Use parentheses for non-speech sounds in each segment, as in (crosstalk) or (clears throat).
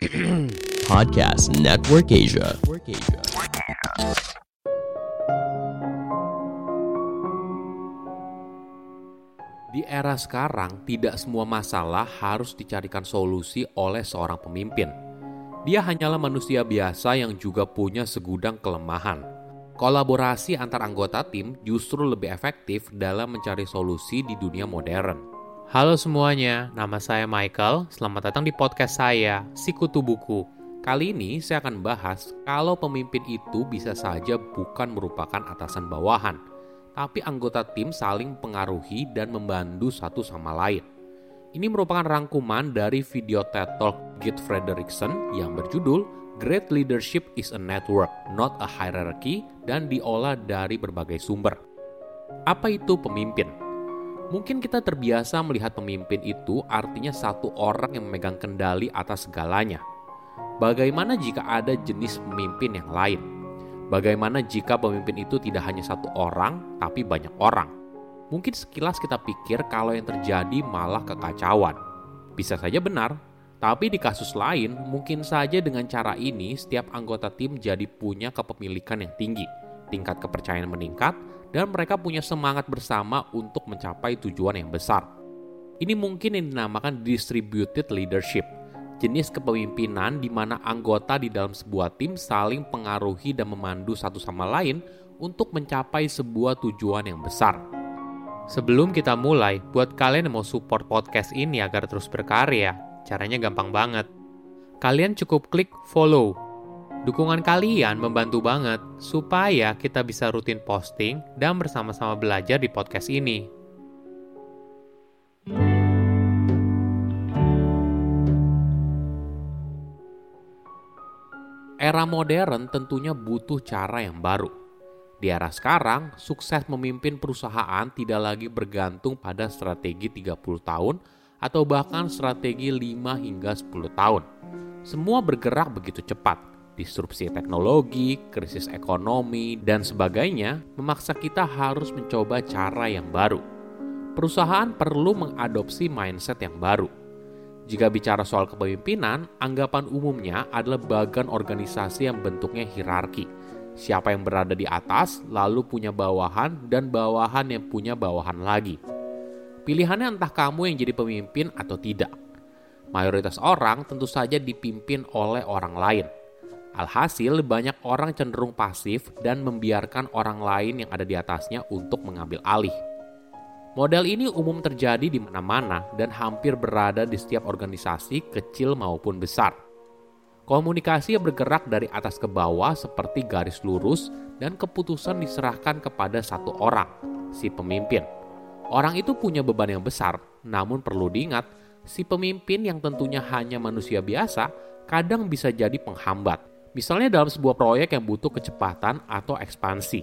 (clears throat) Podcast Network Asia. Di era sekarang, tidak semua masalah harus dicarikan solusi oleh seorang pemimpin. Dia hanyalah manusia biasa yang juga punya segudang kelemahan. Kolaborasi antar anggota tim justru lebih efektif dalam mencari solusi di dunia modern. Halo semuanya, nama saya Michael. Selamat datang di podcast saya, Sikutu Buku. Kali ini saya akan bahas kalau pemimpin itu bisa saja bukan merupakan atasan bawahan, tapi anggota tim saling pengaruhi dan membantu satu sama lain. Ini merupakan rangkuman dari video TED Talk Git Frederickson yang berjudul Great Leadership is a Network, Not a Hierarchy dan diolah dari berbagai sumber. Apa itu pemimpin? Mungkin kita terbiasa melihat pemimpin itu artinya satu orang yang memegang kendali atas segalanya. Bagaimana jika ada jenis pemimpin yang lain? Bagaimana jika pemimpin itu tidak hanya satu orang, tapi banyak orang? Mungkin sekilas kita pikir kalau yang terjadi malah kekacauan. Bisa saja benar, tapi di kasus lain mungkin saja dengan cara ini setiap anggota tim jadi punya kepemilikan yang tinggi, tingkat kepercayaan meningkat, dan mereka punya semangat bersama untuk mencapai tujuan yang besar. Ini mungkin yang dinamakan distributed leadership, jenis kepemimpinan di mana anggota di dalam sebuah tim saling pengaruhi dan memandu satu sama lain untuk mencapai sebuah tujuan yang besar. Sebelum kita mulai, buat kalian yang mau support podcast ini agar terus berkarya, caranya gampang banget. Kalian cukup klik follow. Dukungan kalian membantu banget supaya kita bisa rutin posting dan bersama-sama belajar di podcast ini. Era modern tentunya butuh cara yang baru di era sekarang, sukses memimpin perusahaan tidak lagi bergantung pada strategi 30 tahun atau bahkan strategi 5 hingga 10 tahun. Semua bergerak begitu cepat. Disrupsi teknologi, krisis ekonomi, dan sebagainya memaksa kita harus mencoba cara yang baru. Perusahaan perlu mengadopsi mindset yang baru. Jika bicara soal kepemimpinan, anggapan umumnya adalah bagian organisasi yang bentuknya hierarki – Siapa yang berada di atas lalu punya bawahan dan bawahan yang punya bawahan lagi. Pilihannya entah kamu yang jadi pemimpin atau tidak. Mayoritas orang tentu saja dipimpin oleh orang lain. Alhasil banyak orang cenderung pasif dan membiarkan orang lain yang ada di atasnya untuk mengambil alih. Model ini umum terjadi di mana-mana dan hampir berada di setiap organisasi kecil maupun besar. Komunikasi bergerak dari atas ke bawah seperti garis lurus dan keputusan diserahkan kepada satu orang, si pemimpin. Orang itu punya beban yang besar, namun perlu diingat, si pemimpin yang tentunya hanya manusia biasa kadang bisa jadi penghambat. Misalnya dalam sebuah proyek yang butuh kecepatan atau ekspansi.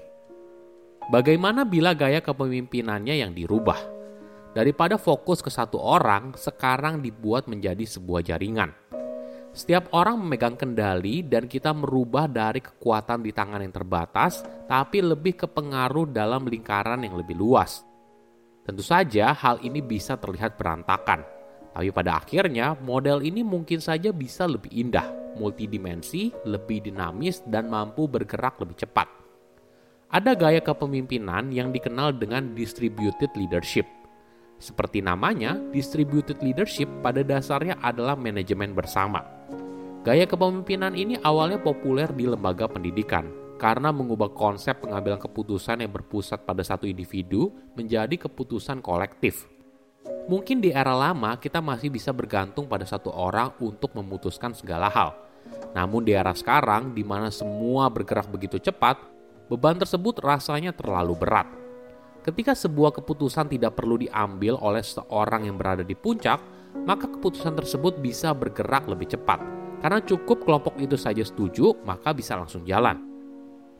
Bagaimana bila gaya kepemimpinannya yang dirubah? Daripada fokus ke satu orang, sekarang dibuat menjadi sebuah jaringan setiap orang memegang kendali dan kita merubah dari kekuatan di tangan yang terbatas, tapi lebih ke pengaruh dalam lingkaran yang lebih luas. Tentu saja hal ini bisa terlihat berantakan, tapi pada akhirnya model ini mungkin saja bisa lebih indah, multidimensi, lebih dinamis, dan mampu bergerak lebih cepat. Ada gaya kepemimpinan yang dikenal dengan distributed leadership. Seperti namanya, distributed leadership pada dasarnya adalah manajemen bersama Gaya kepemimpinan ini awalnya populer di lembaga pendidikan karena mengubah konsep pengambilan keputusan yang berpusat pada satu individu menjadi keputusan kolektif. Mungkin di era lama kita masih bisa bergantung pada satu orang untuk memutuskan segala hal. Namun di era sekarang di mana semua bergerak begitu cepat, beban tersebut rasanya terlalu berat. Ketika sebuah keputusan tidak perlu diambil oleh seorang yang berada di puncak, maka keputusan tersebut bisa bergerak lebih cepat karena cukup kelompok itu saja setuju, maka bisa langsung jalan.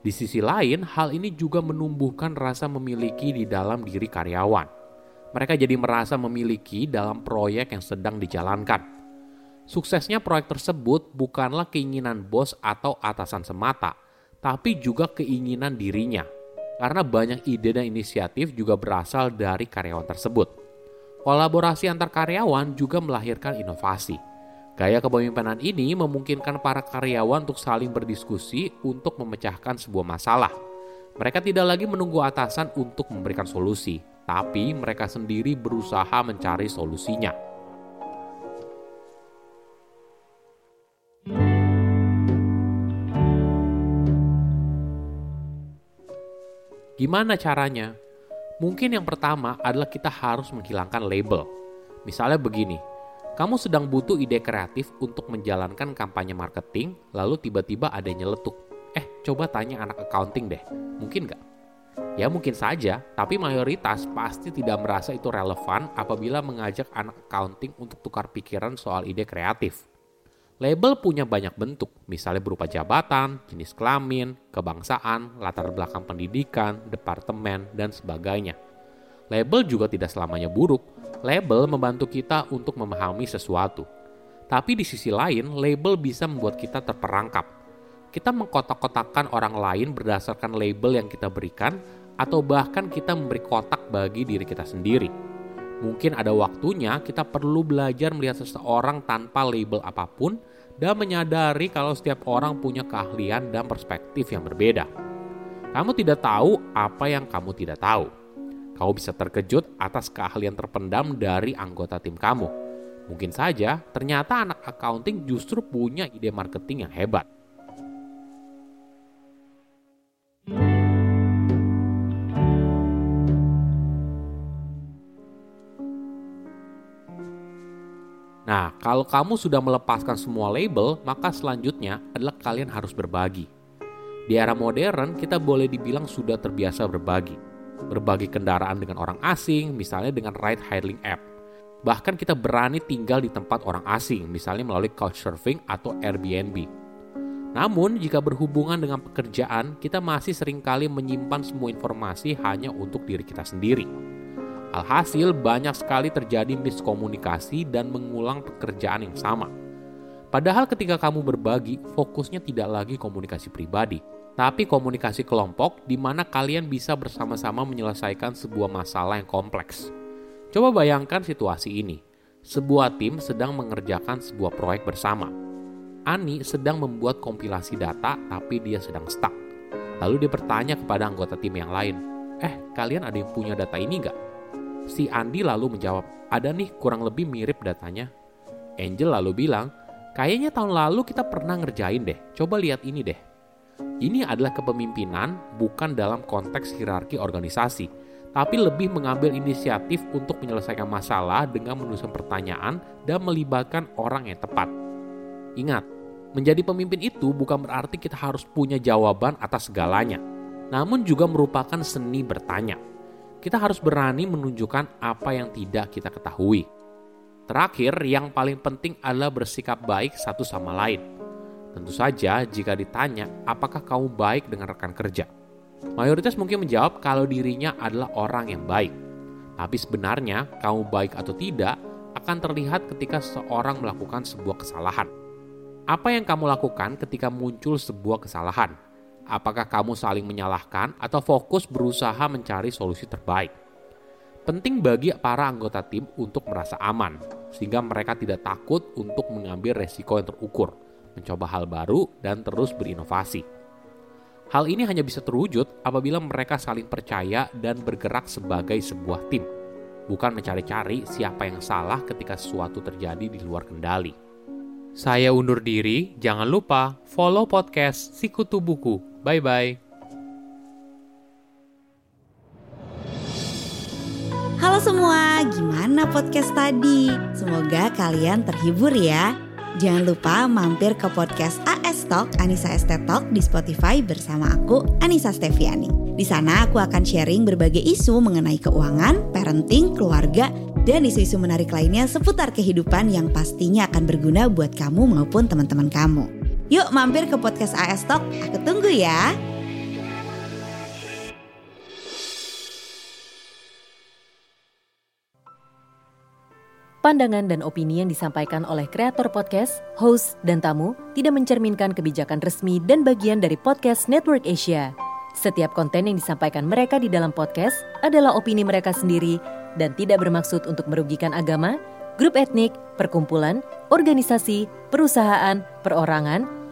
Di sisi lain, hal ini juga menumbuhkan rasa memiliki di dalam diri karyawan. Mereka jadi merasa memiliki dalam proyek yang sedang dijalankan. Suksesnya proyek tersebut bukanlah keinginan bos atau atasan semata, tapi juga keinginan dirinya. Karena banyak ide dan inisiatif juga berasal dari karyawan tersebut. Kolaborasi antar karyawan juga melahirkan inovasi Gaya kepemimpinan ini memungkinkan para karyawan untuk saling berdiskusi untuk memecahkan sebuah masalah. Mereka tidak lagi menunggu atasan untuk memberikan solusi, tapi mereka sendiri berusaha mencari solusinya. Gimana caranya? Mungkin yang pertama adalah kita harus menghilangkan label. Misalnya begini, kamu sedang butuh ide kreatif untuk menjalankan kampanye marketing, lalu tiba-tiba ada nyeletuk. Eh, coba tanya anak accounting deh, mungkin nggak? Ya mungkin saja, tapi mayoritas pasti tidak merasa itu relevan apabila mengajak anak accounting untuk tukar pikiran soal ide kreatif. Label punya banyak bentuk, misalnya berupa jabatan, jenis kelamin, kebangsaan, latar belakang pendidikan, departemen, dan sebagainya. Label juga tidak selamanya buruk, Label membantu kita untuk memahami sesuatu. Tapi di sisi lain, label bisa membuat kita terperangkap. Kita mengkotak-kotakan orang lain berdasarkan label yang kita berikan, atau bahkan kita memberi kotak bagi diri kita sendiri. Mungkin ada waktunya kita perlu belajar melihat seseorang tanpa label apa pun dan menyadari kalau setiap orang punya keahlian dan perspektif yang berbeda. Kamu tidak tahu apa yang kamu tidak tahu Kau bisa terkejut atas keahlian terpendam dari anggota tim kamu. Mungkin saja ternyata anak accounting justru punya ide marketing yang hebat. Nah, kalau kamu sudah melepaskan semua label, maka selanjutnya adalah kalian harus berbagi. Di era modern, kita boleh dibilang sudah terbiasa berbagi berbagi kendaraan dengan orang asing, misalnya dengan ride hailing app. Bahkan kita berani tinggal di tempat orang asing, misalnya melalui couchsurfing atau Airbnb. Namun, jika berhubungan dengan pekerjaan, kita masih sering kali menyimpan semua informasi hanya untuk diri kita sendiri. Alhasil, banyak sekali terjadi miskomunikasi dan mengulang pekerjaan yang sama. Padahal ketika kamu berbagi, fokusnya tidak lagi komunikasi pribadi, tapi komunikasi kelompok di mana kalian bisa bersama-sama menyelesaikan sebuah masalah yang kompleks. Coba bayangkan situasi ini. Sebuah tim sedang mengerjakan sebuah proyek bersama. Ani sedang membuat kompilasi data tapi dia sedang stuck. Lalu dia bertanya kepada anggota tim yang lain, Eh, kalian ada yang punya data ini nggak? Si Andi lalu menjawab, ada nih kurang lebih mirip datanya. Angel lalu bilang, kayaknya tahun lalu kita pernah ngerjain deh, coba lihat ini deh. Ini adalah kepemimpinan bukan dalam konteks hierarki organisasi, tapi lebih mengambil inisiatif untuk menyelesaikan masalah dengan menuliskan pertanyaan dan melibatkan orang yang tepat. Ingat, menjadi pemimpin itu bukan berarti kita harus punya jawaban atas segalanya, namun juga merupakan seni bertanya. Kita harus berani menunjukkan apa yang tidak kita ketahui. Terakhir, yang paling penting adalah bersikap baik satu sama lain Tentu saja jika ditanya apakah kamu baik dengan rekan kerja. Mayoritas mungkin menjawab kalau dirinya adalah orang yang baik. Tapi sebenarnya kamu baik atau tidak akan terlihat ketika seorang melakukan sebuah kesalahan. Apa yang kamu lakukan ketika muncul sebuah kesalahan? Apakah kamu saling menyalahkan atau fokus berusaha mencari solusi terbaik? Penting bagi para anggota tim untuk merasa aman, sehingga mereka tidak takut untuk mengambil resiko yang terukur mencoba hal baru, dan terus berinovasi. Hal ini hanya bisa terwujud apabila mereka saling percaya dan bergerak sebagai sebuah tim, bukan mencari-cari siapa yang salah ketika sesuatu terjadi di luar kendali. Saya undur diri, jangan lupa follow podcast Sikutu Buku. Bye-bye. Halo semua, gimana podcast tadi? Semoga kalian terhibur ya. Jangan lupa mampir ke podcast AS Talk Anissa ST Talk di Spotify bersama aku Anissa Steviani. Di sana aku akan sharing berbagai isu mengenai keuangan, parenting, keluarga, dan isu-isu menarik lainnya seputar kehidupan yang pastinya akan berguna buat kamu maupun teman-teman kamu. Yuk mampir ke podcast AS Talk, aku tunggu ya. Pandangan dan opini yang disampaikan oleh kreator podcast, host, dan tamu tidak mencerminkan kebijakan resmi dan bagian dari podcast Network Asia. Setiap konten yang disampaikan mereka di dalam podcast adalah opini mereka sendiri dan tidak bermaksud untuk merugikan agama, grup etnik, perkumpulan, organisasi, perusahaan, perorangan,